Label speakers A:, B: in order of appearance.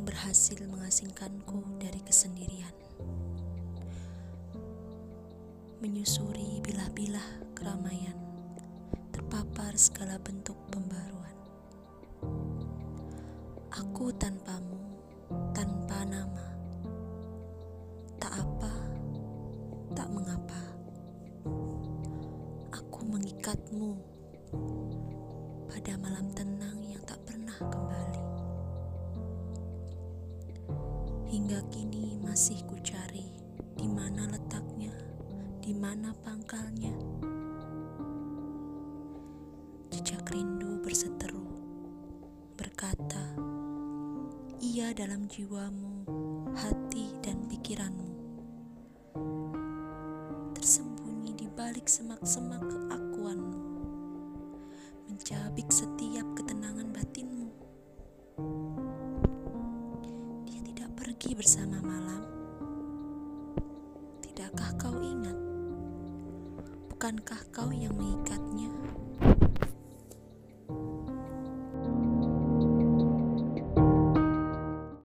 A: melepaskanku dari kesendirian. Menyusuri bilah-bilah keramaian, terpapar segala bentuk pembaruan. Aku tanpamu, tanpa nama, tak apa, tak mengapa. Aku mengikatmu pada malam tenang Hingga kini masih kucari di mana letaknya, di mana pangkalnya. Jejak rindu berseteru, berkata, ia dalam jiwamu, hati dan pikiranmu. Tersembunyi di balik semak-semak keakuanmu pergi bersama malam. Tidakkah kau ingat? Bukankah kau yang mengikat